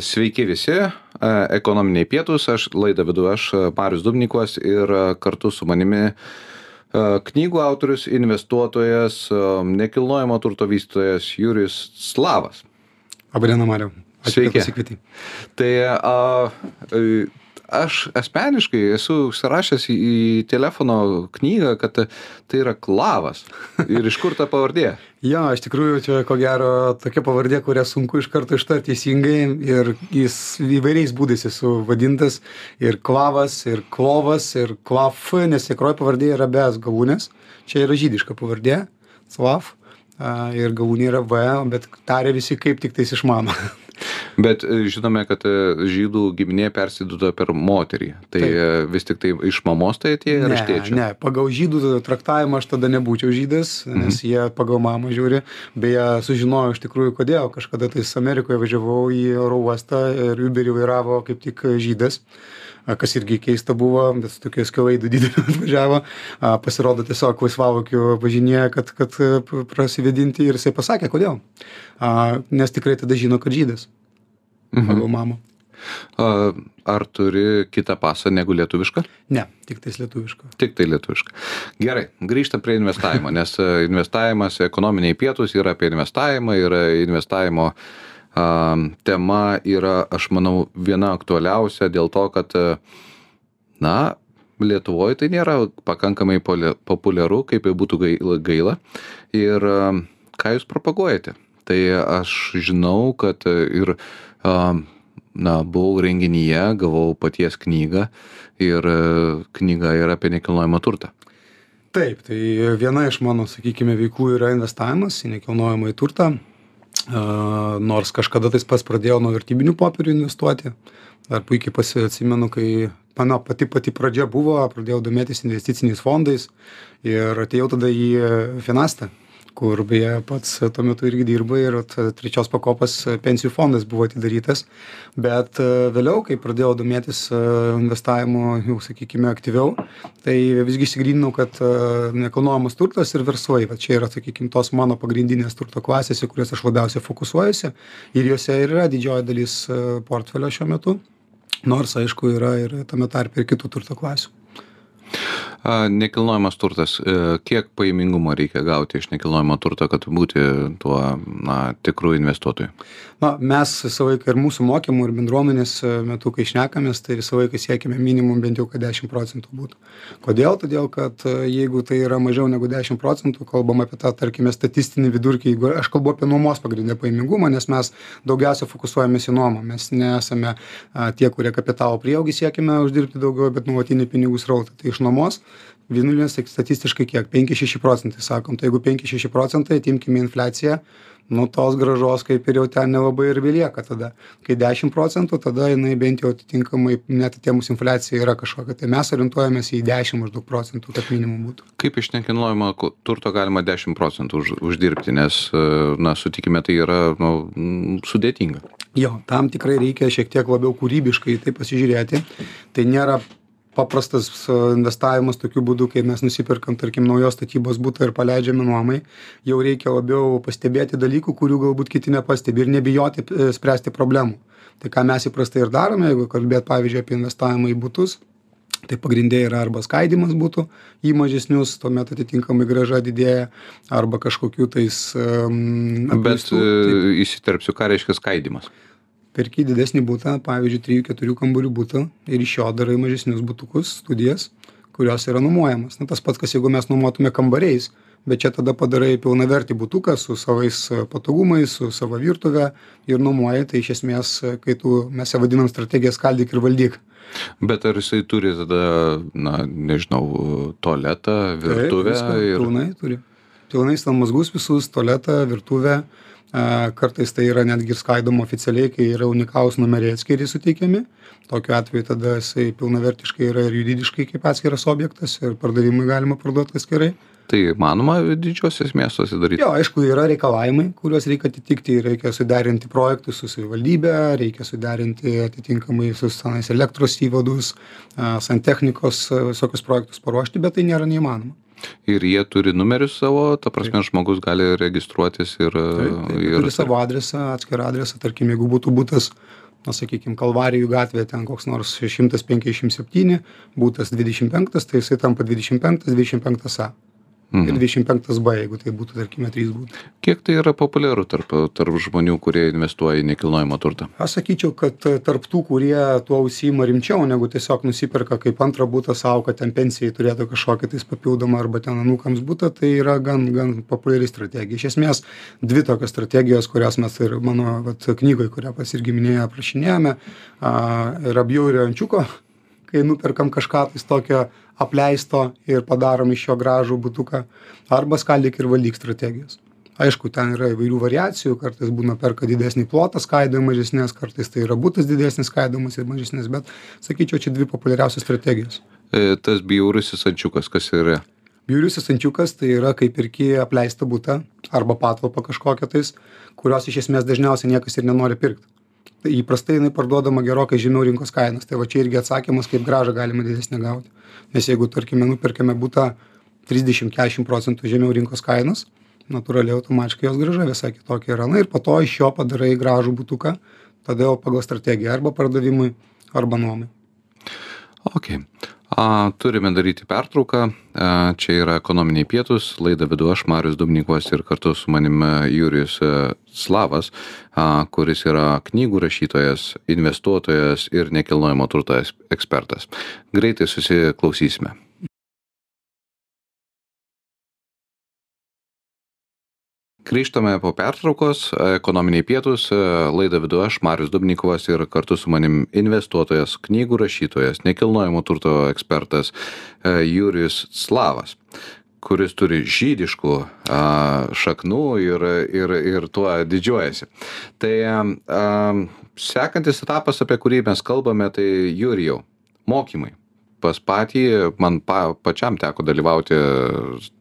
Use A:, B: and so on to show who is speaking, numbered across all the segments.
A: Sveiki visi, e, ekonominiai pietus, aš laidą vedu aš, e, Marius Dubnikos ir e, kartu su manimi knygų autorius, investuotojas, nekilnojamo turto vystytojas Jurijus Slavas.
B: Labadiena, Mariu.
A: Sveiki. Tai a, aš asmeniškai esu užsirašęs į, telefono knygą, kad tai yra klavas. Ir iš kur ta pavardė?
B: jo, iš tikrųjų, čia ko gero tokia pavardė, kurią sunku iš karto ištarti teisingai ir jis įvairiais būdais esu vadintas ir klavas, ir klovas, ir klav, nes tikroji pavardė yra bez galūnės. Čia yra žydiška pavardė, slav. Ir galūnė yra V, bet tarė visi kaip tik tais išmano.
A: Bet e, žinome, kad e, žydų giminė persiduoda per moterį. Tai Taip. E, vis tik tai iš mamos tai atėjo ar iš tėčio?
B: Ne, pagal žydų traktavimą aš tada nebūčiau žydas, nes mhm. jie pagal mamą žiūri. Beje, sužinojau iš tikrųjų kodėl. Kažkada tais Amerikoje važiavau į oro uostą ir Uberį vairavo kaip tik žydas kas irgi keista buvo, bet su tokiu skelaidu dideliu atvažiavo, pasirodo tiesiog laisvavokiu važinėja, kad, kad prasivedinti ir jisai pasakė, kodėl. Nes tikrai tada žino, kad žydas mhm. pagal mamą.
A: Ar turi kitą pasą negu lietuvišką?
B: Ne, tik tais lietuvišką.
A: Tik tai lietuvišką. Gerai, grįžtam prie investavimo, nes e, investavimas ekonominiai pietus yra apie investavimą, yra investavimo tema yra, aš manau, viena aktualiausia dėl to, kad, e, na, Lietuvoje tai nėra pakankamai populiaru, kaip jau būtų gaila. Ir ką jūs propaguojate? Tai aš žinau, kad ir na, buvau renginyje, gavau paties knygą ir e, knyga yra apie nekilnojamą turtą.
B: Taip, tai viena iš mano, sakykime, veiklų yra investavimas į nekilnojamą į turtą. Nors kažkada tais pas pradėjau nuo vertybinių popierių investuoti. Dar puikiai atsimenu, kai mano pati pati pradžia buvo, pradėjau domėtis investiciniais fondais ir atėjau tada į Finastą kur beje pats tuo metu irgi dirbai ir trečios pakopos pensijų fondas buvo atidarytas. Bet e, vėliau, kai pradėjau domėtis e, investavimu jau, sakykime, aktyviau, tai visgi išsigryninau, kad e, nekilnojamas turtas ir verslai, va čia yra, sakykime, tos mano pagrindinės turto klasės, į kurias aš labiausiai fokusuojuosi ir juose ir yra didžioji dalis portfelio šiuo metu. Nors, aišku, yra ir tame tarpe ir kitų turto klasių
A: nekilnojamas turtas. E, kiek pajamingumo reikia gauti iš nekilnojamo turto kad būti tuo na tikru investuotoju?
B: Na mes visą laiką ir mūsų mokymų ir bendruomenės e, metu kai šnekamės tai visą laiką siekiame minimum bent jau kad dešim procentų būtų. Kodėl? Todėl kad e, jeigu tai yra mažiau negu dešim procentų kalbam apie tą tarkime statistinį vidurkį jeigu aš kalbu apie nuomos pagrinde pajamingumą nes mes daugiausia fokusuojamės į nuomą. Mes nesame tie kurie kapitalo prieaugį siekiame uždirbti daugiau bet nuolatinį pinigų srautą. Tai iš nuomos vienuolis tai statistiškai kiek? Penki šeši procentai sakom. Tai jeigu penki šeši procentai atimkime infliaciją nu tos grąžos kaip ir jau ten nelabai ir belieka tada. Kai dešim procentų tada jinai bent jau atitinkamai net atėmus infliaciją yra kažkokia. Tai mes orientuojamės į dešim maždaug procentų kad minimum būtų.
A: Kaip iš nekilnojamo turto galima dešim procentų už uždirbti nes na sutikime tai yra nu sudėtinga.
B: Jo tam tikrai reikia šiek tiek labiau kūrybiškai tai pasižiūrėti. Tai nėra paprastas investavimas tokiu būdu kai mes nusiperkam tarkim naujos statybos butą ir paleidžiame nuomai jau reikia labiau pastebėti dalykų kurių galbūt kiti nepastebi ir nebijoti e, spręsti problemų. Tai ką mes įprastai ir darome jeigu kalbėt pavyzdžiui apie investavimą į butus tai pagrinde yra arba skaidymas butų į mažesnius tuomet atitinkamai grąža didėja arba kažkokių tais um,
A: bet e, įsiterpsiu ką reiškia skaidymas
B: perki didesnį butą pavyzdžiui trijų keturių kambarių butą ir iš jo darai mažesnius butukus studijas kurios yra nuomojamos. Na tas pats kas jeigu mes nuomotume kambariais bet čia tada padarai pilnavertį butuką su savais patogumais su sava virtuve ir nuomoji tai iš esmės kai tu mes ją vadinam strategija skaldyk ir valdyk.
A: Bet ar jisai turi tada na nežinau tualetą virtuvę
B: ir pilnai turi pilnai ten mazgus visus tualetą virtuvę Kartais tai yra netgi skaidoma oficialiai, kai yra unikalūs numeriai atskiri suteikiami. Tokiu atveju tada jisai pilnavertiškai yra ir juridiškai kaip atskiras objektas ir pardavimui galima parduoti atskirai.
A: Tai manoma didžiosios miestuose daryti?
B: Jo, aišku, yra reikalavimai, kuriuos reikia atitikti, reikia suderinti projektus su savivaldybė, reikia suderinti atitinkamai su senais elektros įvadus, santechnikos visokius projektus paruošti, bet tai nėra neįmanoma
A: Ir jie turi numerius savo, ta prasme, taip. žmogus gali registruotis ir...
B: Taip, taip, ir turi savo adresą, atskirą adresą, tarkim, jeigu būtų būtas na, sakykime, Kalvarijų gatvė, ten koks nors 157, būtas 25, tai jisai tampa 25, 25A.
A: Mhm.
B: Ir 25B, jeigu tai būtų, tarkime, 3 būtų.
A: Kiek tai yra populiaru tarp, tarp žmonių, kurie investuoja į nekilnojimo turtą?
B: Aš sakyčiau, kad e, tarp tų, kurie tuo užsima rimčiau, negu tiesiog nusiperka kaip antrą būtą savo, kad ten pensijai turėtų kažkokį tais papildomą arba ten anūkams būtą, tai yra gan, gan populiari strategija. Iš esmės, dvi tokios strategijos, kurias mes ir mano vat, knygoje, kurią pas irgi minėjo, aprašinėjome, yra bjaurio ančiuko kai nuperkam kažką tais tokio apleisto ir padarom iš jo gražų butuką. Arba skaldyk ir valdyk strategijos aišku ten yra įvairių variacijų kartais būna perka didesnį plotą skaido į mažesnes kartais tai yra butas didesnis skaidomas į mažesnes bet sakyčiau čia dvi populiariausios strategijos.
A: E, Tas bjaurusis ančiukas, kas yra?
B: bjauriusis ančiukas tai yra kai perki apleistą butą arba patalpą kažkokią tais kurios iš esmės dažniausiai niekas ir nenori pirkt tai įprastai jinai parduodama gerokai žemiau rinkos kainos. Tai va čia irgi atsakymas kaip grąžą galima didesnę gauti. Nes jeigu tarkime nuperkame butą trisdešim keturiasdešim procentų žemiau rinkos kainos natūraliai automatiškai jos grąža visai kitokia yra. Na ir po to iš jo padarai gražų butuką tada jau pagal strategiją arba pardavimui arba nuomai.
A: Ok. A, turime daryti pertrauką. A, čia yra ekonominiai pietus. Laidą vedu aš, Marius Dubnikovas ir kartu su manim e, Jurijus e, Slavas, a, kuris yra knygų rašytojas, investuotojas ir nekilnojamo turto ekspertas. Greitai susiklausysime. Grįžtame po pertraukos, ekonominiai pietus, e, laidą vedu aš, Marius Dubnikovas ir kartu su manim investuotojas, knygų rašytojas, nekilnojamo turto ekspertas e, Jurijus Slavas kuris turi žydiškų a, šaknų ir, ir, ir tuo didžiuojasi. Tai a, sekantis etapas, apie kurį mes kalbame, tai Jurijau, mokymai pas patį, man pa, pačiam teko dalyvauti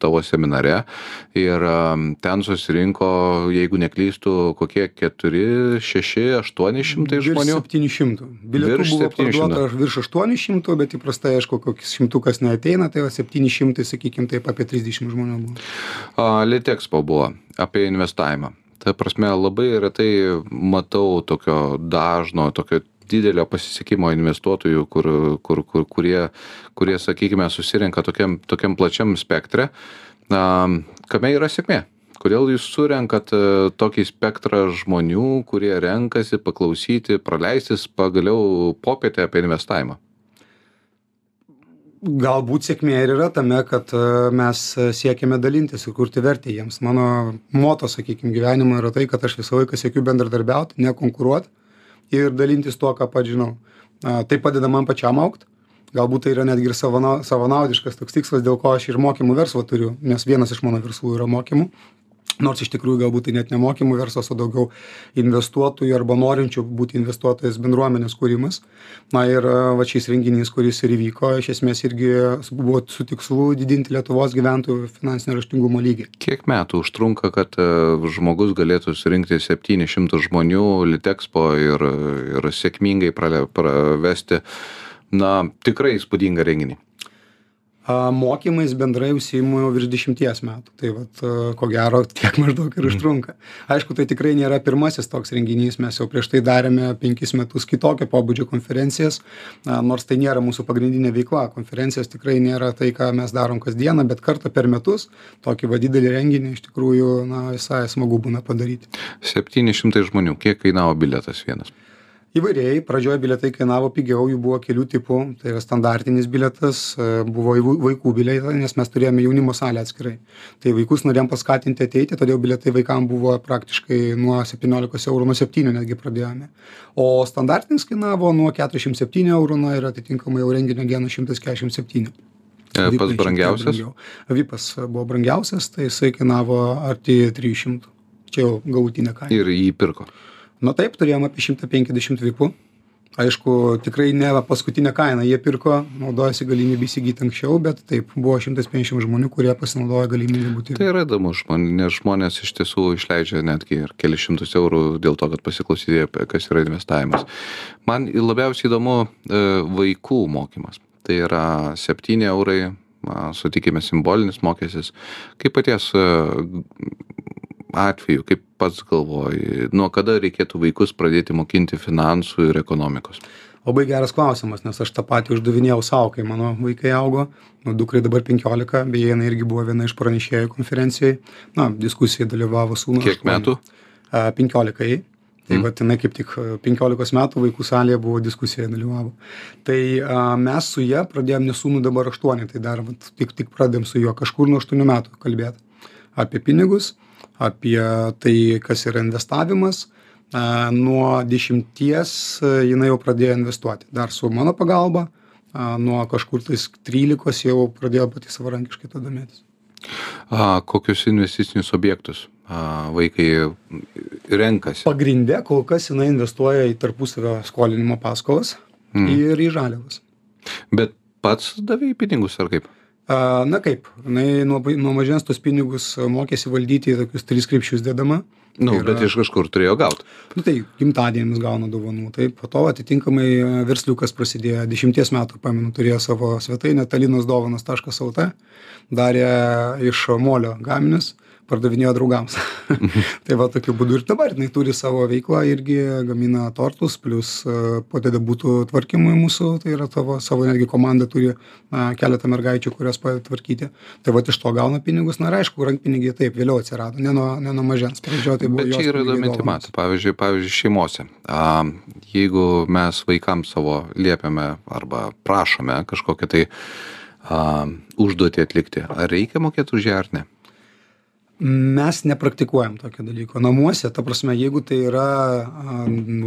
A: tavo seminare ir ten susirinko, jeigu neklystų, kokie 4, 6, 800 žmonių.
B: Virš 700. Bilietų
A: Virš
B: buvo
A: 700.
B: parduota virš 800, bet įprastai, aišku, koks šimtukas neateina, tai va 700, sakykime, taip apie 30 žmonių buvo.
A: Litexpo buvo apie investavimą. Ta prasme, labai retai matau tokio dažno, tokio didelio pasisekimo investuotojų, kur, kur, kur, kurie, kurie, sakykime, susirenka tokiam, tokiam plačiam spektre. Kame yra sėkmė? Kodėl jūs surenkat e, tokį spektrą žmonių, kurie renkasi paklausyti, praleistis pagaliau popietę apie investavimą?
B: Galbūt sėkmė ir yra tame, kad e, mes siekiame dalintis ir kurti vertę jiems. Mano moto, sakykime, gyvenimo yra tai, kad aš visą laiką siekiu bendradarbiauti, nekonkuruoti ir dalintis tuo, ką pats žinau. Tai padeda man pačiam aukti. Galbūt tai yra netgi ir savana- savanaudiškas toks tikslas, dėl ko aš ir mokymų verslą turiu, nes vienas iš mano verslų yra mokymų. Nors iš tikrųjų galbūt tai net ne mokymų verslas, o daugiau investuotojų arba norinčių būti investuotojais bendruomenės kūrimas. Na ir e, va šis renginys, kuris ir įvyko, iš esmės irgi buvo su tikslu didinti Lietuvos gyventojų finansinio raštingumo lygį.
A: Kiek metų užtrunka, kad e, žmogus galėtų surinkti 700 žmonių Litexpo ir, ir sėkmingai pravesti, na, tikrai įspūdingą renginį?
B: A, Mokymais bendrai užsiimu jau virš dešimties metų. Tai vat, ko gero tiek maždaug ir užtrunka. Aišku, tai tikrai nėra pirmasis toks renginys, mes jau prieš tai darėme penkis metus kitokio pobūdžio konferencijas, a, nors tai nėra mūsų pagrindinė veikla. Konferencijos tikrai nėra tai, ką mes darom kasdieną, bet kartą per metus tokį va didelį renginį iš tikrųjų na, visai smagu būna padaryti.
A: 700 žmonių, kiek kainavo biletas vienas?
B: Įvairiai, pradžioje biletai kainavo pigiau, jų buvo kelių tipų, tai yra standartinis biletas, e, buvo įvų- vaikų biletai, nes mes turėjome jaunimo salę atskirai. Tai vaikus norėjom paskatinti ateiti, todėl biletai vaikams buvo praktiškai nuo 17 eurų, nuo 7 netgi pradėjome. O standartinis kainavo nuo 47 eurų, na ir atitinkamai jau renginio dieną 147.
A: E,
B: Vipai
A: Pats
B: šiek tiek
A: brangiausias?
B: brangiau. Vipas buvo brangiausias, tai jisai kainavo arti 300. Čia jau galutinė kaina.
A: Ir jį pirko.
B: Na taip, turėjom apie 150 vipų. Aišku, tikrai ne paskutinę kainą jie pirko, naudojasi galimybę įsigyti anksčiau, bet taip, buvo 150 žmonių, kurie pasinaudojo galimybę būti.
A: Tai yra įdomu, žmon- nes žmonės iš tiesų išleidžia netgi ir kelius šimtus eurų dėl to, kad pasiklausyti, kas yra investavimas. Man labiausiai įdomu e, vaikų mokymas. Tai yra 7 eurai, sutikime, simbolinis mokestis. Kaip paties e, atveju kaip pats galvoji nuo kada reikėtų vaikus pradėti mokinti finansų ir ekonomikos?
B: Labai geras klausimas nes aš tą patį uždavinėjau sau kai mano vaikai augo. Nu dukrai dabar penkiolika beje jinai irgi buvo viena iš pranešėjų konferencijoj. Na diskusijoj dalyvavo sūnus
A: kiek metų?
B: penkiolika jai tai
A: Mm.
B: vat jinai kaip tik penkiolikos metų vaikų salėje buvo diskusijoje dalyvavo. Tai a, mes su ja pradėjom nes sūnui dabar aštuoni tai dar vat tik tik pradedam su juo kažkur nuo aštuonių metų kalbėt apie pinigus apie tai kas yra investavimas. Nuo dešimties a, jinai jau pradėjo investuoti. Dar su mano pagalba nuo kažkur tais trylikos jau pradėjo pati savarankiškai tuo domėtis.
A: A, kokius investicinius objektus a, vaikai renkasi?
B: Pagrinde kol kas jinai investuoja į tarpusavio skolinimo paskolas
A: Mm.
B: ir į žaliavas.
A: Bet pats davei pinigus ar kaip
B: a, na kaip jinai nuo nuo mažens tuos pinigus mokėsi valdyti į tokius tris krepšius dedama.
A: Nu bet iš kažkur turėjo gaut.
B: nu tai gimtadienis gauna dovanų. Taip po to atitinkamai versliukas prasidėjo. Dešimties metų pamenu turėjo savo svetainę talinos dovanos taškas lt. Darė iš molio gaminius pardavinėjo draugams. Tai va tokiu būdu ir dabar jinai turi savo veiklą irgi gamina tortus plius a, padeda butų tvarkymui mūsų tai yra tavo savo netgi komanda turi a, keletą mergaičių kurios padeda tvarkyti tai vat iš to gauna pinigus. Na ir aišku rankpinigiai taip vėliau atsirado ne nuo ne nuo mažens. Pradžioj tai buvo
A: bet čia yra įdomi tema
B: dovanos.
A: pavyzdžiui pavyzdžiui šeimose. A, jeigu mes vaikams savo liepiame arba prašome kažkokią tai a, užduotį atlikti ar reikia mokėt už ją ar ne
B: mes nepraktikuojam tokio dalyko. Namuose ta prasme jeigu tai yra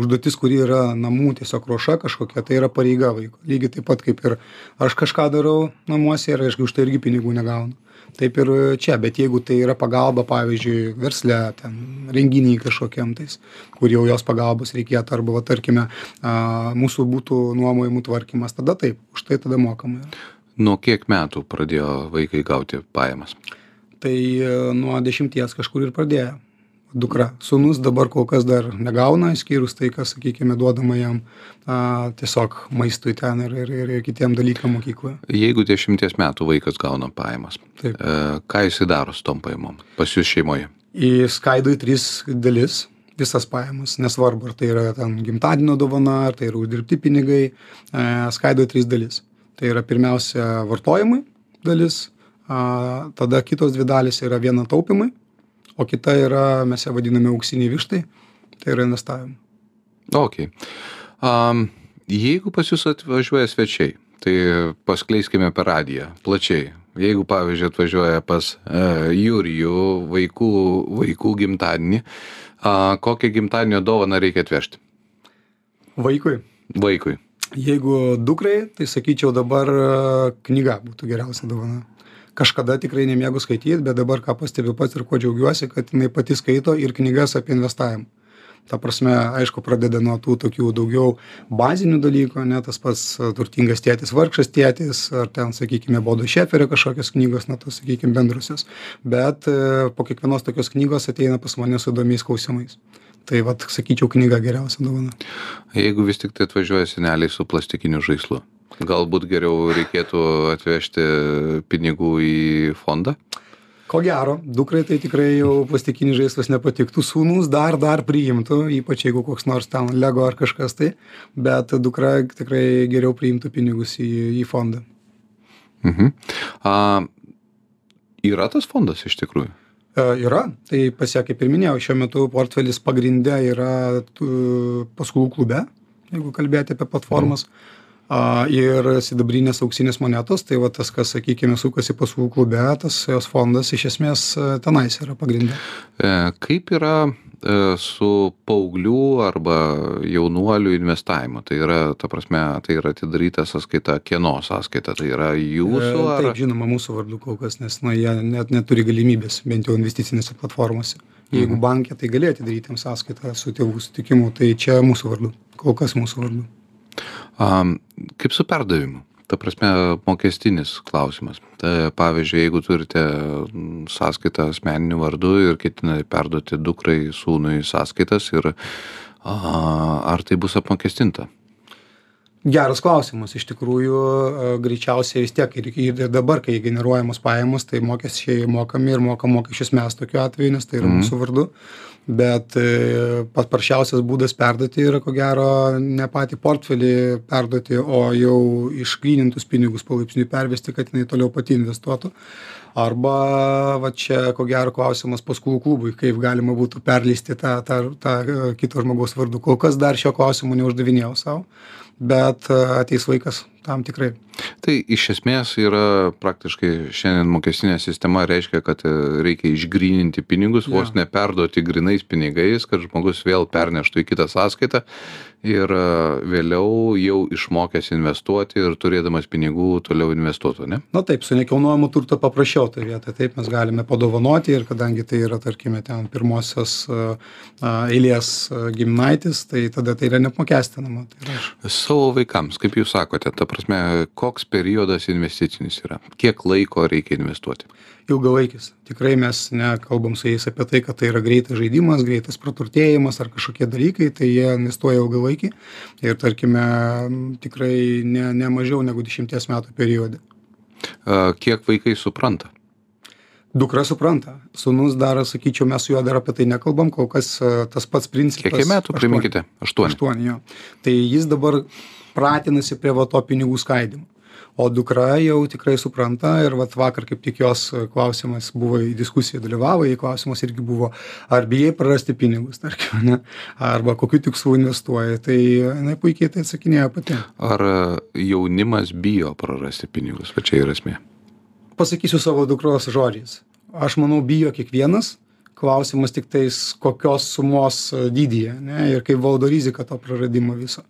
B: užduotis kuri yra namų tiesiog ruoša kažkokia tai yra pareiga vaiko. Lygiai taip pat kaip ir aš kažką darau namuose ir aš už tai irgi pinigų negaunu. Taip ir čia bet jeigu tai yra pagalba pavyzdžiui versle ten renginy kažkokiam tais kur jau jos pagalbos reikėtų arba va tarkime a, mūsų butų nuomojamų tvarkymas tada taip už tai tada mokama yra.
A: Nuo kiek metų pradėjo vaikai gauti pajamas
B: tai e, nuo dešimties kažkur ir pradėjo dukra. Sūnus dabar kol kas dar negauna išskyrus tai kas sakykime duodama jam a, tiesiog maistui ten ir, ir, ir, ir kitiem dalykam mokykloje.
A: Jeigu dešimties metų vaikas gauna pajamas
B: Taip.
A: e, ką jisai daro su tom pajamom? Pas jus šeimoje?
B: Į skaido į tris dalis visas pajamas. Nesvarbu ar tai yra ten gimtadienio dovana ar tai yra uždirbti pinigai e, skaido į tris dalis. Tai yra pirmiausia vartojimui dalis a, tada kitos dvi dalys yra viena taupymui o kita yra mes ją vadiname auksiniai vištai tai yra investavimui
A: Ok. Um, jeigu pas jūs atvažiuoja svečiai, tai paskleiskime per radiją plačiai. Jeigu, pavyzdžiui, atvažiuoja pas uh, Jurijų vaikų, vaikų gimtadienį, uh, kokią gimtadienio dovaną reikia atvežti
B: vaikui
A: vaikui?
B: jeigu dukrai tai sakyčiau dabar a, knyga būtų geriausia dovana kažkada tikrai nemėgau skaityt bet dabar ką pastebiu pats ir kuo džiaugiuosi kad jinai pati skaito ir knygas apie investavimą. Ta prasme aišku pradeda nuo tų tokių daugiau bazinių dalykų ane tas pats a, turtingas tėtis vargšas tėtis ar ten sakykime bodo šeferio kažkokios knygos na tos sakykim bendrosios bet e, po kiekvienos tokios knygos ateina pas mane su įdomiais klausimais. Tai vat sakyčiau knyga geriausia dovana.
A: Jeigu vis tik tai atvažiuoja seneliai su plastikiniu žaislu, galbūt geriau reikėtų atvežti pinigų į fondą?
B: Ko gero, dukrai tai tikrai jau plastikinis žaislas nepatiktų, sūnus dar dar priimtų, ypač jeigu koks nors ten Lego ar kažkas tai, bet dukra tikrai geriau priimtų pinigus į, į fondą.
A: Mhm. A, yra tas fondas iš tikrųjų?
B: E, yra, tai pasia, kaip ir minėjau, šiuo metu portfelis pagrindė yra paskolų klube, jeigu kalbėti apie platformas. A, ir sidabrinės auksinės monetos, tai va tas, kas, sakykime, sukasi paskolų klube, tas jos fondas iš esmės e, tenais yra pagrindė.
A: E, kaip yra e, su paauglių arba jaunuolių investavimu? Tai yra, ta prasme, tai yra atidaryta sąskaita, kieno sąskaita, tai yra jūsų ar...
B: Taip, žinoma, mūsų vardu kol kas, nes na, jie net neturi galimybės, bent jau investicinėse platformose. Jeigu
A: Mhm.
B: bankė, tai galėjo atidaryti jam sąskaitą su tėvų sutikimu, tai čia mūsų vardu, kol kas mūsų vardu.
A: Kaip su perdavimu? Ta prasme, mokestinis klausimas. Tai, pavyzdžiui, jeigu turite mm, sąskaitą asmeniniu vardu ir ketinate perduoti dukrai, sūnui sąskaitas ir ar tai bus apmokestinta?
B: geras klausimas iš tikrųjų greičiausiai vis tiek ir ir dabar kai generuojamos pajamos tai mokesčiai mokami ir mokam mokesčius mes tokiu atveju nes tai yra mūsų vardu bet e, paprasčiausias būdas perduoti yra ko gero ne patį portfelį perduoti o jau išgrynintus pinigus palaipsniui pervesti kad jinai toliau pati investuotų. Arba va čia ko gero klausimas paskolų klubui kaip galima būtų perleisti tą tą tą kito žmogaus vardu. Kol kas dar šio klausimo neuždavinėjau sau bet e, ateis laikas tam tikrai.
A: Tai iš esmės yra praktiškai šiandien mokestinė sistema reiškia, kad e, reikia išgrininti pinigus, ja. vos neperduoti grinais pinigais, kad žmogus vėl perneštų į kitą sąskaitą ir e, vėliau jau išmokęs investuoti ir turėdamas pinigų toliau investuotų, ne?
B: Na taip, su nekilnojamu turto paprašiau tai vietą, taip mes galime padovanoti ir kadangi tai yra, tarkime, ten pirmosios uh, eilės uh, giminaitis, tai tada tai yra neapmokestinama. Tai yra...
A: Savo vaikams, kaip jūs sakote, ta prasme, koks periodas investicinis yra? Kiek laiko reikia investuoti?
B: ilgalaikis tikrai mes nekalbam su jais apie tai kad tai yra greitas žaidimas greitas praturtėjimas ar kažkokie dalykai tai jie investuoja ilgalaikį ir tarkime tikrai ne ne mažiau negu dešimties metų periode
A: kiek vaikai supranta
B: Dukra supranta, sunus dar, sakyčiau, mes su juo dar apie tai nekalbam, kol kas tas pats principas.
A: Kiek metų, priminkite? Aštuoni.
B: Aštuoni, jo. Tai jis dabar pratinasi prie va to pinigų skaidimo. O dukra jau tikrai supranta ir vat vakar kaip tik jos klausimas buvo į diskusiją dalyvavo jai klausimas irgi buvo ar bijai prarasti pinigus tarkim ane arba kokiu tikslu investuoji tai jinai puikiai tai atsakinėjo pati.
A: Ar jaunimas bijo prarasti pinigus? Va čia yra esmė.
B: Pasakysiu savo dukros žodžiais. Aš manau bijo kiekvienas klausimas tiktais kokios sumos e, dydyje ane ir kaip valdo riziką to praradimo viso.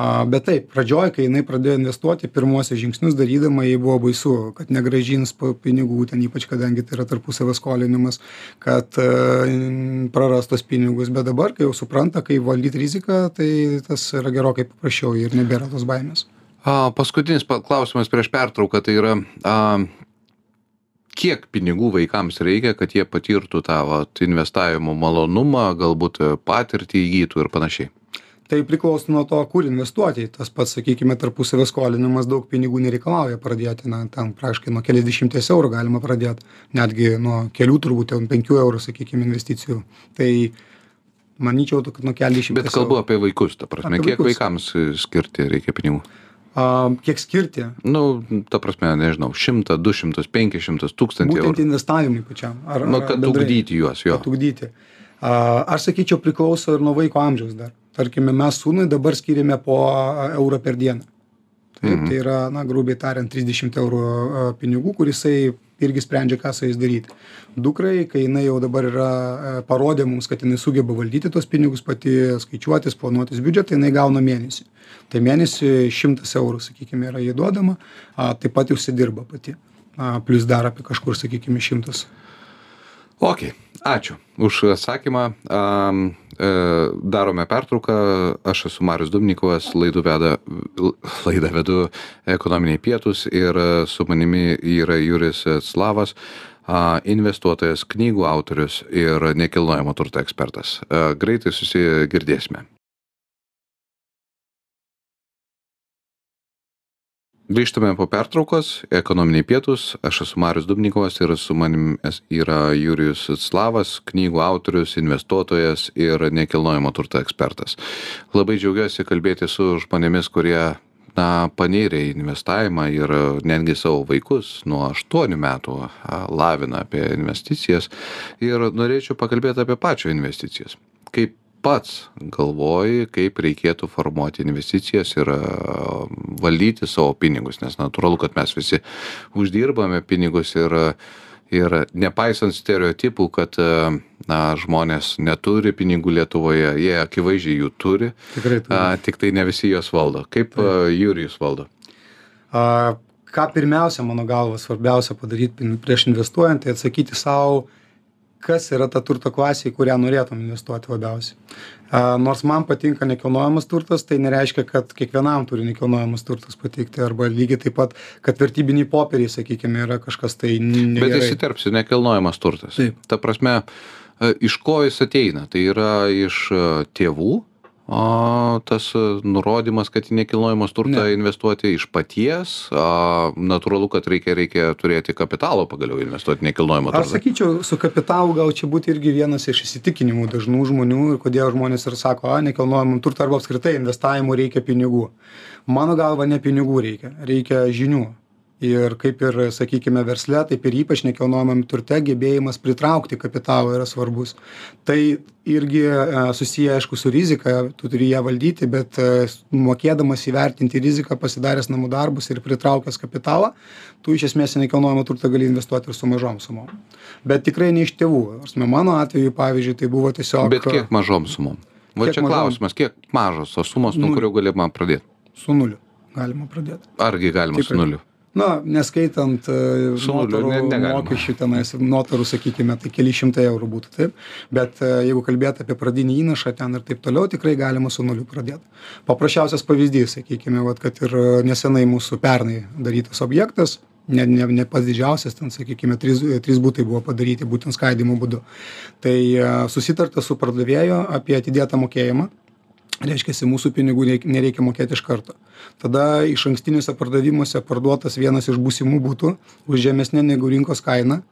B: A bet taip pradžioj kai jinai pradėjo investuoti pirmuosius žingsnius darydama jai buvo baisu kad negrąžins pinigų ten ypač kadangi tai yra tarpusavio skolinimas kad e, praras tuos pinigus. Bet dabar kai jau supranta kaip valdyt riziką tai tas yra gerokai paprasčiau ir nebėra tos baimės.
A: A paskutinis klausimas prieš pertrauką tai yra a kiek pinigų vaikams reikia kad jie patirtų tą vat investavimo malonumą galbūt patirtį įgytų ir panašiai?
B: Tai priklauso nuo to kur investuoti. Tas pats sakykime tarpusavio skolinimas daug pinigų nereikalauja pradėti na ten praktiškai nuo keliasdešimties eurų galima pradėt netgi nuo kelių turbūt ten penkių eurų sakykim investicijų. Tai manyčiau kad nuo keliasdešimties
A: bet kalbu apie vaikus ta prasme kiek vaikams skirti reikia pinigų
B: a kiek skirti?
A: Nu ta prasme nežinau šimtą du šimtus penkis šimtus tūkstantį eurų.
B: būtent investavimui pačiam ar
A: nu kad ugdyti juos jo.
B: Kad ugdyti. A aš sakyčiau priklauso ir nuo vaiko amžiaus dar. Tarkime mes sūnui dabar skiriame po eurą per dieną taip
A: Mhm.
B: tai yra na grubiai tariant trisdešimt eurų pinigų kur jisai irgi sprendžia ką su jais daryti. Dukrai kai jinai jau dabar yra parodė mums kad jinai sugeba valdyti tuos pinigus pati skaičiuotis planuotis biudžetą jinai gauna mėnesiui tai mėnesiui šimtas eurų sakykim yra jai duodama a taip pat užsidirba pati. A plius dar apie kažkur sakykime šimtas.
A: Okei ačiū už atsakymą. Am e darome pertrauką. Aš esu marius dubnikovas laidų veda laidą vedu ekonominiai pietūs ir su manimi yra jurijus slavas investuotojas knygų autorius ir nekilnojamo turto ekspertas. Greitai susigirdėsime grįžtame po pertraukos. Ekonominiai pietūs. Aš esu marius dubnikovas ir su manim yra jurijus slavas knygų autorius investuotojas ir nekilnojamo turto ekspertas. Labai džiaugiuosi kalbėtis su žmonėmis kurie na panėrė į investavimą ir netgi savo vaikus nuo aštuonių metų lavina apie investicijas. Ir norėčiau pakalbėt apie pačio investicijas. Kaip pats galvoji kaip reikėtų formuoti investicijas ir valdyti savo pinigus nes natūralu kad mes visi uždirbame pinigus ir ir nepaisant stereotipų kad na žmonės neturi pinigų lietuvoje jie akivaizdžiai jų turi
B: tikrai
A: a tiktai ne visi juos valdo. Kaip jurijus valdo?
B: A ką pirmiausia mano galva svarbiausia padaryt prieš investuojant tai atsakyti sau kas yra ta turto klasė į kurią norėtum investuoti labiausiai. Nors man patinka nekilnojamas turtas tai nereiškia kad kiekvienam turi nekilnojamas turtas patikti arba lygiai taip pat kad vertybiniai popieriai sakykime yra kažkas tai
A: bet
B: negerai.
A: Įsiterpsiu nekilnojamas turtas.
B: Taip.
A: ta prasme iš ko jis ateina? Tai yra iš tėvų o tas e, nurodymas kad į nekilnojamas turtą investuoti iš paties a natūralu kad reikia reikia turėti kapitalo pagaliau investuot į nekilnojamą
B: aš
A: turtą.
B: sakyčiau su kapitalu gal čia būtų irgi vienas iš įsitikinimų dažnų žmonių ir kodėl žmonės ir sako a nekilnojamam turtui arba apskritai investavimui reikia pinigų. Mano galva ne pinigų reikia reikia žinių ir kaip ir sakykime versle taip ir ypač nekilnojamam turte gebėjimas pritraukti kapitalą yra svarbus. Tai irgi e, susiję aišku su rizika tu turi ją valdyti bet e, mokėdamas įvertinti riziką pasidaręs namų darbus ir pritraukęs kapitalą tu iš esmės į nekilnojamą turtą gali investuot ir su mažom sumom. Bet tikrai ne iš tėvų. Ta prasme mano atveju pavyzdžiui tai buvo tiesiog
A: bet kiek mažom sumom? Va čia
B: mažom?
A: klausimas kiek mažos tos sumos nuo kurių galima pradėt?
B: Su nuliu galima pradėt.
A: Argi galima su
B: Tikrai.
A: nuliu
B: na neskaitant e, notarų
A: ne-
B: mokesčių tenais notarų sakykime tai keli šimtai eurų būtų taip. Bet e, jeigu kalbėt apie pradinį įnašą ten ir taip toliau tikrai galima su nuliu pradėt. Paprasčiausias pavyzdys sakykime vat kad ir nesenai mūsų pernai darytas objektas ne ne ne pats didžiausias ten sakykime trys trys butai buvo padaryti būtent skaidymo būdu. Tai e, susitarta su pardavėju apie atidėtą mokėjimą reiškiasi mūsų pinigų reik nereikia mokėt iš karto. Tada išankstiniuose pardavimuose parduotas vienas iš būsimų butų už žemesne negu rinkos kaina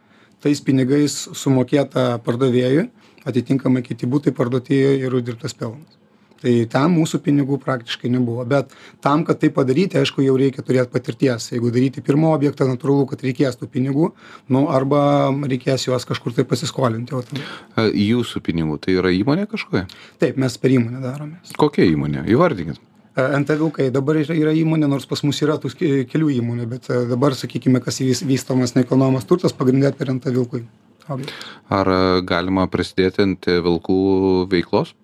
B: tais pinigais sumokėta pardavėjui atitinkamai kiti butai parduoti ir uždirbtas pelnas tai ten mūsų pinigų praktiškai nebuvo. Bet tam kad tai padaryti aišku jau reikia turėt patirties. Jeigu daryti pirmą objektą natūralu kad reikės tų pinigų nu arba reikės juos kažkur tai pasiskolinti. O tada
A: jūsų pinigų tai yra įmonė kažkokia?
B: Taip mes per įmonę daromės
A: kokia įmonė? Įvardinkit.
B: E, nt vilkai dabar yra yra įmonė nors pas mus yra tų kelių įmonių bet e, dabar sakykime kas vys vystomas nekilnojamas turtas pagrinde per nt vilkui objektus.
A: ar a, galima prisidėti ant vilkų veiklos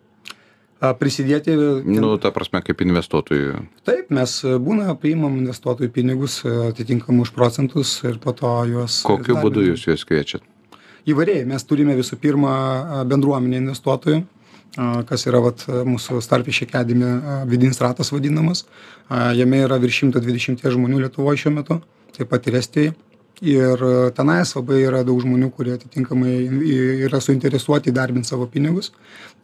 B: prisidėti
A: nu ta prasme kaip investuotojui.
B: Taip mes e, būna priimam investuotojų pinigus e, atitinkamai už procentus ir po to juos
A: kokiu
B: įdarbinam.
A: būdu jūs juos kviečiat?
B: Įvairiai. Mes turime visų pirma bendruomenę investuotojų kas yra vat mūsų starfish academy vidinis ratas vadinamas. Jame yra virš šimto dvidešimties žmonių lietuvoj šiuo metu taip pat ir estijoj ir a, tenais labai yra daug žmonių kurie atitinkamai yra suinteresuoti įdarbint savo pinigus.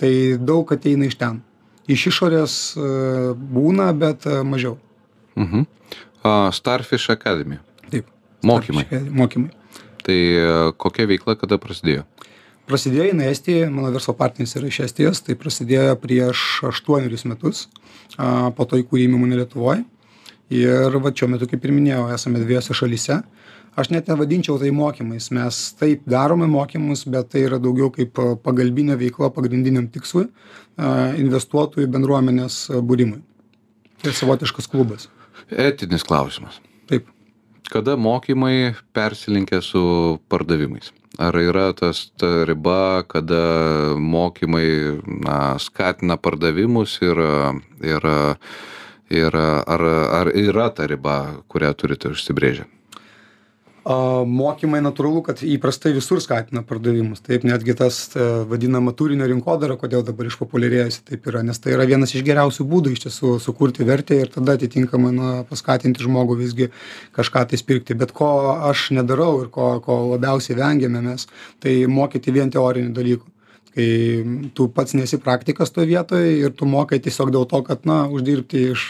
B: Tai daug ateina iš ten. Iš išorės a, būna bet a, mažiau.
A: Mhm. a, starfish academy.
B: Taip.
A: Mokymai.
B: Starfish mokymai.
A: Tai kokia veikla kada prasidėjo?
B: Prasidėjo jinai estijoj mano verslo partneris yra iš estijos tai prasidėjo prieš aštuonerius metus po to įkūrėm įmonę lietuvoj. Ir vat šiuo metu kaip ir minėjau esame dviejose šalyse aš net nevadinčiau tai mokymais. Mes taip darome mokymus bet tai yra daugiau kaip a, pagalbinė veikla pagrindiniam tikslui a, investuotojų bendruomenės a, būrimui. Tai savotiškas klubas.
A: Etinis klausimas.
B: Taip.
A: Kada mokymai persilinkia su pardavimais? Ar yra tas ta riba kada mokymai na skatina pardavimus ir ir ir ar ar yra ta riba kurią turite užsibrėžę
B: mokymai natūralu kad įprastai visur skatina pardavimus. Taip netgi tas ta vadinama turinio rinkodara kodėl dabar išpopuliarėjusi taip yra nes tai yra vienas iš geriausių būdų iš tiesų sukurti vertę ir tada atitinkamai na paskatinti žmogų visgi kažką tais pirkti. Bet ko aš nedarau ir ko ko labiausiai vengiame mes tai mokyti vien teorinių dalykų kai tu pats nesi praktikas toj vietoj ir tu mokai tiesiog dėl to kad na uždirbti iš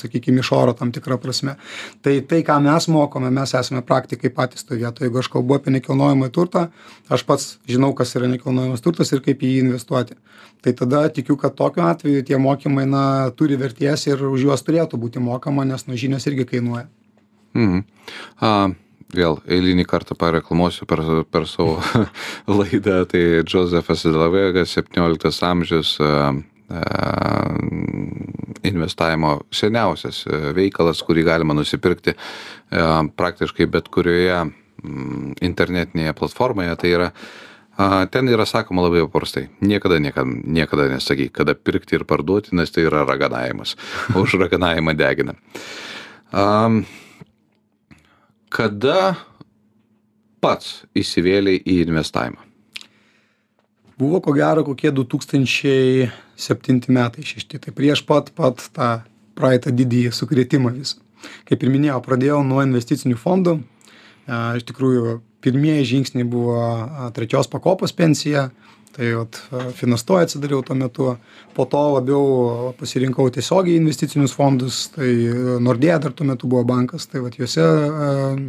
B: sakykim iš oro tam tikra prasme. Tai tai ką mes mokome mes esame praktikai patys toj vietoj. Jeigu aš kalbu apie nekilnojamąjį turtą aš pats žinau kas yra nekilnojamas turtas ir kaip į jį investuoti. Tai tada tikiu kad tokiu atveju tie mokymai na turi vertės ir už juos turėtų būti mokama nes nu žinios irgi kainuoja.
A: Mhm. A vėl eilinį kartą pareklamuosiu per per savo laidą. Tai džozefas delavegas septynioliktas amžius a a investavimo seniausias e, veikalas kurį galima nusipirkti a praktiškai bet kurioje mm, internetinėje platformoje. Tai yra ten yra sakoma labai paprastai niekada niekam niekada nesakyk kada pirkti ir parduoti nes tai yra raganavimas už raganavimą degina. Am kada pats įsivėlei į investavimą?
B: Buvo ko gero kokie du tūkstančiai septinti metai šešti. Tai prieš pat pat tą praeitą didįjį sukrėtimą visą. Kaip ir minėjau pradėjau nuo investicinių fondų. Iš tikrųjų pirmieji žingsniai buvo trečios pakopos pensija tai vat Finastoje atsidariau tuo metu, po to labiau pasirinkau tiesiogiai investicinius fondus, tai Nordea dar tuo metu buvo bankas, tai vat juose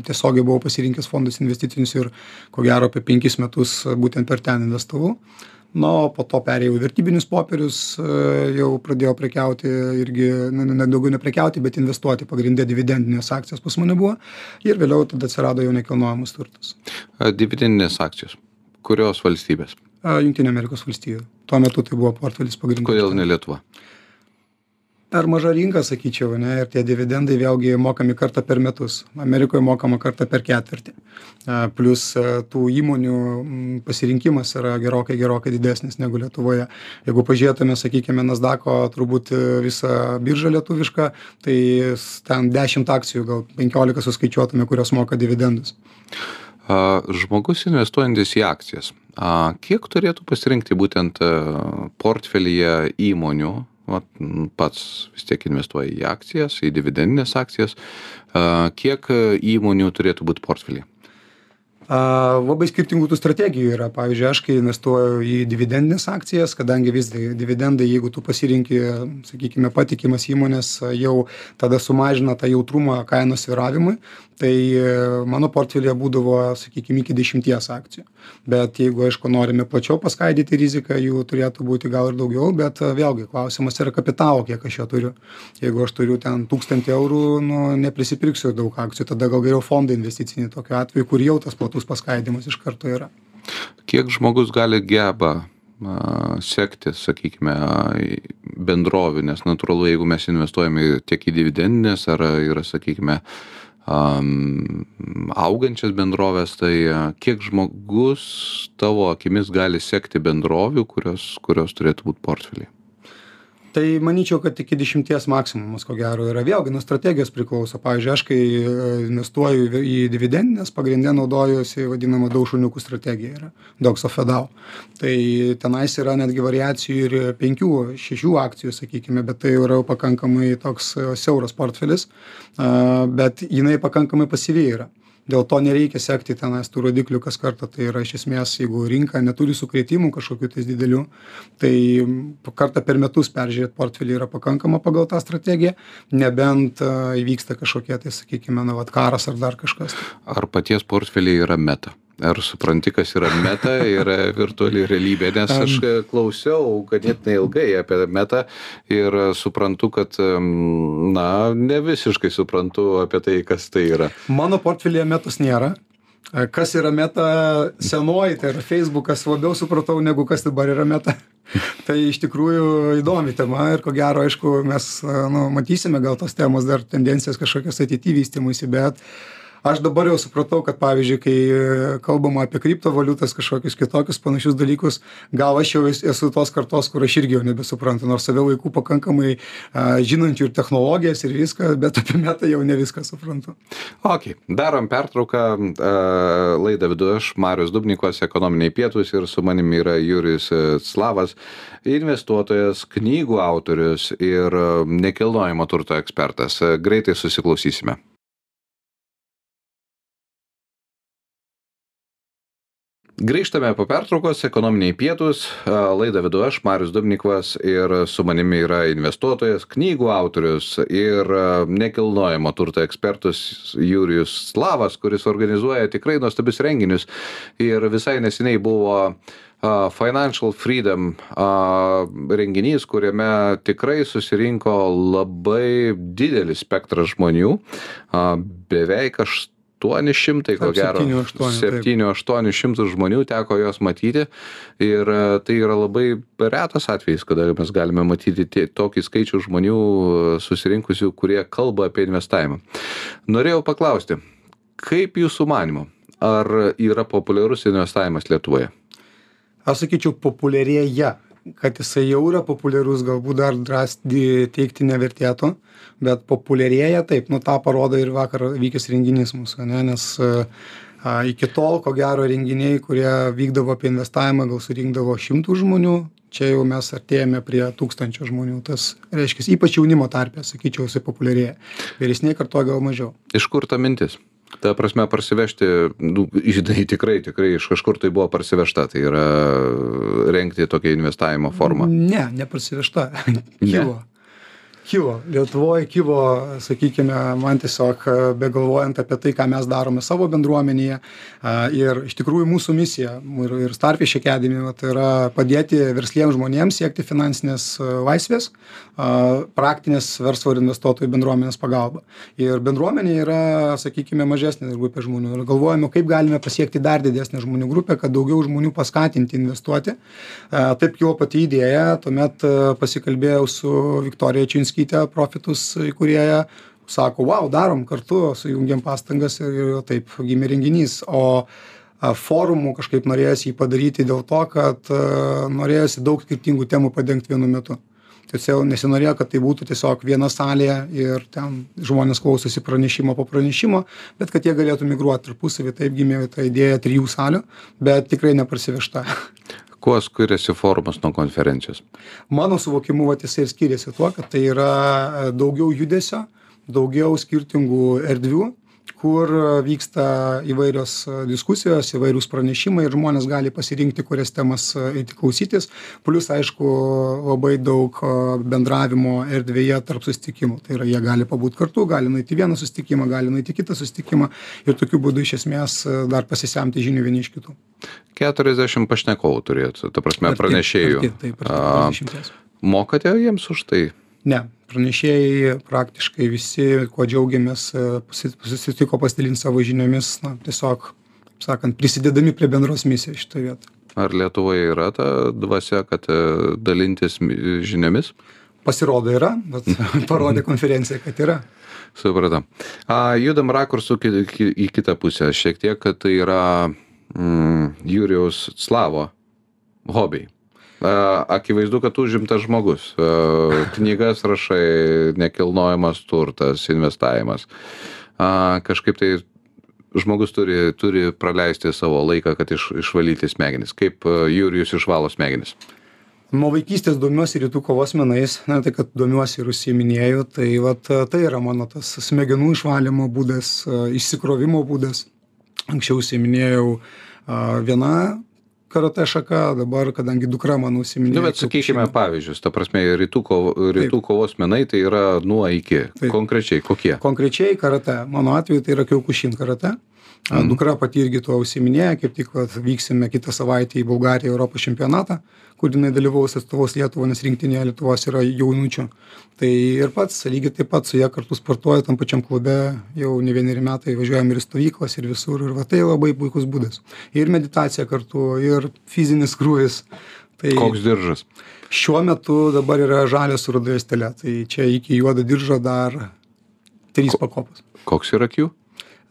B: tiesiogiai buvau pasirinkęs fondus investicinius ir ko gero apie penkis metus būtent per ten investavau. Na o po to perėjau vertybinius popierius jau pradėjau prekiauti irgi na ne ne prekiauti bet investuoti. Pagrinde dividendinės akcijos pas mane buvo. Ir vėliau tada atsirado jau nekilnojamas turtas.
A: Dividendinės akcijos. Kurios valstybės
B: jungtinių amerikos valstijų. Tuo metu tai buvo portfelis pagrindinis.
A: Kodėl ne lietuva?
B: Per maža rinka sakyčiau ane ir tie dividendai vėlgi mokami kartą per metus. Amerikoj mokama kartą per ketvirtį. Plius tų įmonių pasirinkimas yra gerokai gerokai didesnis negu lietuvoje. Jeigu pažiūrėtume sakykime nasdako turbūt visą biržą lietuvišką tai ten dešimt akcijų gal penkiolika suskaičiuotume kurios moka dividendus
A: žmogus investuojantis į akcijas. Kiek turėtų pasirinkti būtent portfelyje įmonių? Vat pats vis tiek investuoji į akcijas į dividendines akcijas. Kiek įmonių turėtų būt portfelyje
B: a labai skirtingų tų strategijų yra. Pavyzdžiui aš kai investuoju į dividendines akcijas kadangi vis dividendai jeigu tu pasirenki sakykime patikimas įmones jau tada sumažina tą jautrumą kainos svyravimui tai mano portfelyje būdavo sakykim iki dešimties akcijų. Bet jeigu aišku norime plačiau paskaidyti riziką jų turėtų būti gal ir daugiau bet vėlgi klausimas yra kapitalo kiek aš jo turiu. Jeigu aš turiu ten tūkstantį eurų nu neprisipirksiu daug akcijų tada gal geriau fondą investicinį tokiu atveju kur jau tas platus platus paskaidymas iš karto yra.
A: Kiek žmogus gali geba sekti, sakykime, bendrovių, nes natūralu, jeigu mes investuojame tiek į dividendinės ar yra, sakykime, um, augančias bendrovės, tai kiek žmogus tavo akimis gali sekti bendrovių, kurios, kurios turėtų būti portfeliai?
B: Tai manyčiau kad iki dešimties maksimumas ko gero yra vėlgi nuo strategijos priklauso. Pavyzdžiui aš kai investuoju į dividendines pagrinde naudojuosi vadinama daug šuniukų strategija yra dogs of a dau tai tenais yra netgi variacijų ir penkių šešių akcijų sakykime bet tai yra pakankamai toks siauras portfelis bet jinai pakankamai pasyvi yra dėl to nereikia sekti tenais tų rodiklių kas kartą. Tai yra iš esmės jeigu rinka neturi sukrėtimų kažkokių tais didelių tai kartą per metus peržiūrėt portfelį yra pakankama pagal tą strategiją nebent įvyksta kažkokie tai sakykime na vat karas ar dar kažkas.
A: Ar paties portfelyje yra meta ar supranti kas yra meta ir virtuali realybė. Nes aš klausiau ganėtinai ilgai apie metą ir suprantu kad na ne visiškai suprantu apie tai kas tai yra.
B: Mano portfelyje metos nėra. Kas yra meta senoji tai yra feisbukas labiau supratau negu kas dabar yra meta. Tai iš tikrųjų įdomi tema ir ko gero aišku mes nu matysime gal tos temos dar tendencijas kažkokias ateity vystymuisi bet aš dabar jau supratau kad pavyzdžiui kai kalbama apie kriptovaliutas kažkokius kitokius panašius dalykus gal aš jau esu tos kartos kur aš irgi jau nebesuprantu nors save laikau pakankamai a žinančiu ir technologijas ir viską bet apie metą jau ne viską suprantu.
A: Okei darom pertrauką laidą vedu aš marius dubnikovas ekonominiai pietūs ir su manimi yra jurijus slavas investuotojas knygų autorius ir nekilnojamo turto ekspertas. Greitai susiklausysime grįžtame po pertraukos ekonominiai pietūs. Laidą vedu aš marius dubnikovas ir su manimi yra investuotojas knygų autorius ir nekilnojamo turto ekspertas jurijus slavas kuris organizuoja tikrai nuostabius renginius. Ir visai neseniai buvo Financial Freedom renginys, kuriame tikrai susirinko labai didelis spektras žmonių, beveik aš aštuoni šimtai ko gero. septynių aštuonių šimtų žmonių teko juos matyti. Ir tai yra labai retas atvejis kada mes galime matyti tie tokį skaičių žmonių susirinkusių kurie kalba apie investavimą. Norėjau paklausti kaip jūsų manymu ar yra populiarus investavimas lietuvoje?
B: Aš sakyčiau populiarėja kad jisai jau yra populiarus galbūt dar drąsiai teigti nevertėtų bet populiarėja taip nu tą parodo ir vakar vykęs renginys mūsų ane nes a iki tol ko gero renginiai kurie vykdavo apie investavimą gal surinkdavo šimtus žmonių čia jau mes artėjame prie tūkstančio žmonių. Tas reiškias ypač jaunimo tarpe sakyčiau jisai populiarėja. Vyresnėj kartoj gal mažiau.
A: Iš kur ta mintis Ta prasme, parsivežti, nu, žinai, tikrai, tikrai iš kažkur tai buvo parsivežta, tai yra renkti tokią investavimo formą.
B: Ne, neparsivežta. Kilo. Kilo. Lietuvoj kilo sakykime man tiesiog begalvojant apie tai ką mes darome savo bendruomenėje ir iš tikrųjų mūsų misija ir ir starfiš academy vat yra padėti versliems žmonėms siekti finansinės laisvės praktinės verslo ir investuotojų bendruomenės pagalba. Ir bendruomenė yra sakykime mažesnė grupė žmonių. Ir galvojame kaip galime pasiekti dar didesnę žmonių grupę kad daugiau žmonių paskatinti investuoti. Taip kilo pati idėja. Tuomet pasikalbėjau su viktorija čiunskyte Čiunskytė, Profitus įkūrėja, sako, wow, darom kartu, sujungiam pastangas ir, ir taip gimė renginys. O forumų kažkaip norėjosi jį padaryti dėl to, kad norėjosi daug skirtingų temų padengti vienu metu. Tiesiog nesinorėjo, kad tai būtų tiesiog viena salė ir ten žmonės klausosi pranešimo po pranešimo, bet kad jie galėtų migruoti tarpusavį. Taip gimė ta idėja trijų salių, bet tikrai neparsivežta.
A: Kuo skiriasi forumas nuo konferencijos?
B: Mano suvokimu, vat, jisai ir skiriasi tuo, kad tai yra e, daugiau judesio, daugiau skirtingų erdvių, kur vyksta įvairios diskusijos, įvairūs pranešimai ir žmonės gali pasirinkti, kurias temas eiti klausytis. Plus, aišku, labai daug bendravimo erdvėje tarp susitikimų. Tai yra, jie gali pabūti kartu, gali nueiti vieną susitikimą, gali nueiti kitą susitikimą ir tokiu būdu iš esmės dar pasisemti žinių vieni iš kitų.
A: 40 pašnekovų turėtų, ta prasme, pranešėjų.
B: Taip, taip, taip.
A: Mokate jiems už tai?
B: Ne, pranešėjai praktiškai visi, kuo džiaugiamės, e, susitiko pasidalinti savo žiniomis, na, tiesiog, sakant, prisidedami prie bendros misijos šitoje vietoje.
A: Ar Lietuvoje yra ta dvasia, kad e, dalintis žiniomis?
B: Pasirodo yra, bet parodė konferencija, kad yra.
A: Supratau. Judam rakursų į kitą pusę. Šiek tiek, kad tai yra mm, Jūrijaus Slavo hobiai akivaizdu kad užimtas žmogus. Knygas rašai nekilnojamas turtas investavimas. Kažkaip tai žmogus turi turi praleisti savo laiką kad iš išvalyti smegenis. Kaip jurijus išvalo smegenis?
B: Nuo vaikystės domiuosi rytų kovos menais na tai kad domiuosi ir užsiiminėju tai vat tai yra mano tas smegenų išvalymo būdas išsikrovimo būdas. Anksčiau užsiiminėjau viena karatė šaka dabar kadangi dukra mano užsiiminėja
A: nu bet sakykime pavyzdžius ta prasme rytų kovo rytų kovos menai tai yra nuo iki. Konkrečiai kokie?
B: Konkrečiai karatė. Mano atveju tai yra kiokušin karatė. Mhm. Dukra pati irgi tuo užsiminėja, kaip tik vat, vyksime kitą savaitę į Bulgariją Europos čempionatą, kur jinai dalyvaus atstovos Lietuvą, nes rinktinėje Lietuvos yra jaunučių. Tai ir pats lygiai taip pat su ja kartu sportuoja tam pačiam klube, jau ne vieneri metai važiuojam ir stovyklas, ir visur, ir va, tai labai puikus būdas. Ir meditacija kartu, ir fizinis krūvis.
A: Tai Koks diržas?
B: Šiuo metu dabar yra žalias su rudoje stelė, tai čia iki juodo diržo dar trys Ko, pakopos.
A: Koks yra Q?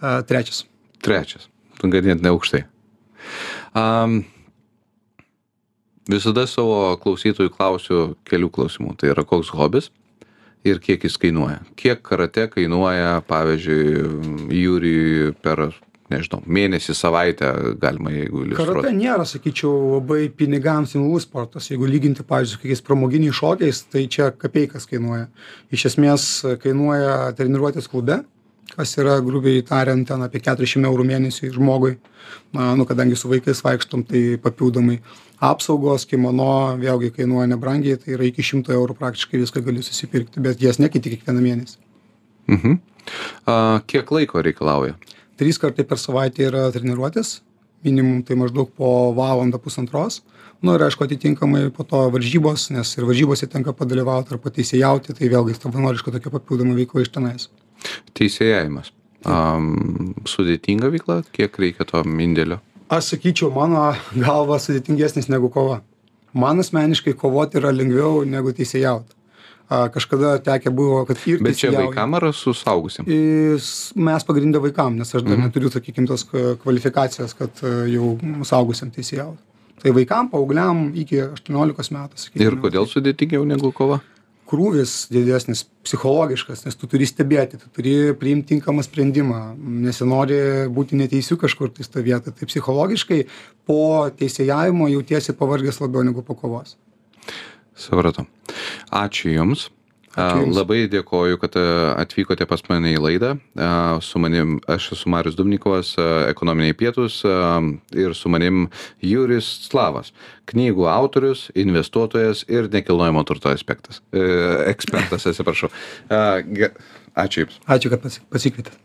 B: A, trečias
A: trečias ganėtinai aukštai. Um, visada savo klausytojų klausiu kelių klausimų. Tai yra koks hobis ir kiek jis kainuoja. Kiek karate kainuoja, pavyzdžiui, Jūrijui per, nežinau, mėnesį, savaitę galima, jeigu iliustruoti.
B: Karate nėra, sakyčiau, labai pinigams imlus sportas. Jeigu lyginti, pavyzdžiui, kokiais pramoginiais šokiais, tai čia kapeikas kainuoja. Iš esmės kainuoja treniruotės klube kas yra grubiai tariant ten apie keturiasdešim eurų mėnesiui žmogui. Na nu kadangi su vaikais vaikštom tai papildomai apsaugos kimono vėlgi kainuoja nebrangiai tai yra iki šimto eurų praktiškai viską gali susipirkti bet jas nekeiti kiekvieną mėnesį.
A: Mhm. A kiek laiko reikalauja?
B: Trys kartai per savaitę yra treniruotės minimum tai maždaug po valandą pusantros. Nu ir aišku atitinkamai po to varžybos nes ir varžybose tenka padalyvaut ar pateisėjauti tai vėlgi savanoriška tokia papildoma veikla iš tenais
A: Teisėjavimas. Um, sudėtinga veikla, kiek reikia to indėlio?
B: Aš sakyčiau, mano galva sudėtingesnis negu kova. Man asmeniškai kovoti yra lengviau negu teisėjauti. Kažkada tekę buvo, kad ir...
A: Bet čia vaikam ar su saugusim?
B: Mes pagrindę vaikam, nes aš dar mhm. neturiu, sakykime, tos kvalifikacijos, kad jau saugusim teisėjauti. Tai vaikam, paaugliam iki 18 metų.
A: Sakykime, ir kodėl sudėtingiau negu kova?
B: Krūvis didesnis psichologiškas nes tu turi stebėti tu turi priimt tinkamą sprendimą. Nesinori būti neteisiu kažkur tais toj vietoj tai psichologiškai po teisėjavimo jautiesi pavargęs labiau negu po kovos.
A: Supratau.
B: Ačiū jums.
A: Labai dėkoju, kad e, atvykote pas mane į laidą. Su manim, aš esu Marius Dumnikovas, ekonominiai pietus ir su manim Juris Slavas, knygų autorius, investuotojas ir nekilnojamo turto aspektas. Ekspertas, atsiprašau. Ačiū Jums.
B: Ačiū, kad pasikvietėte.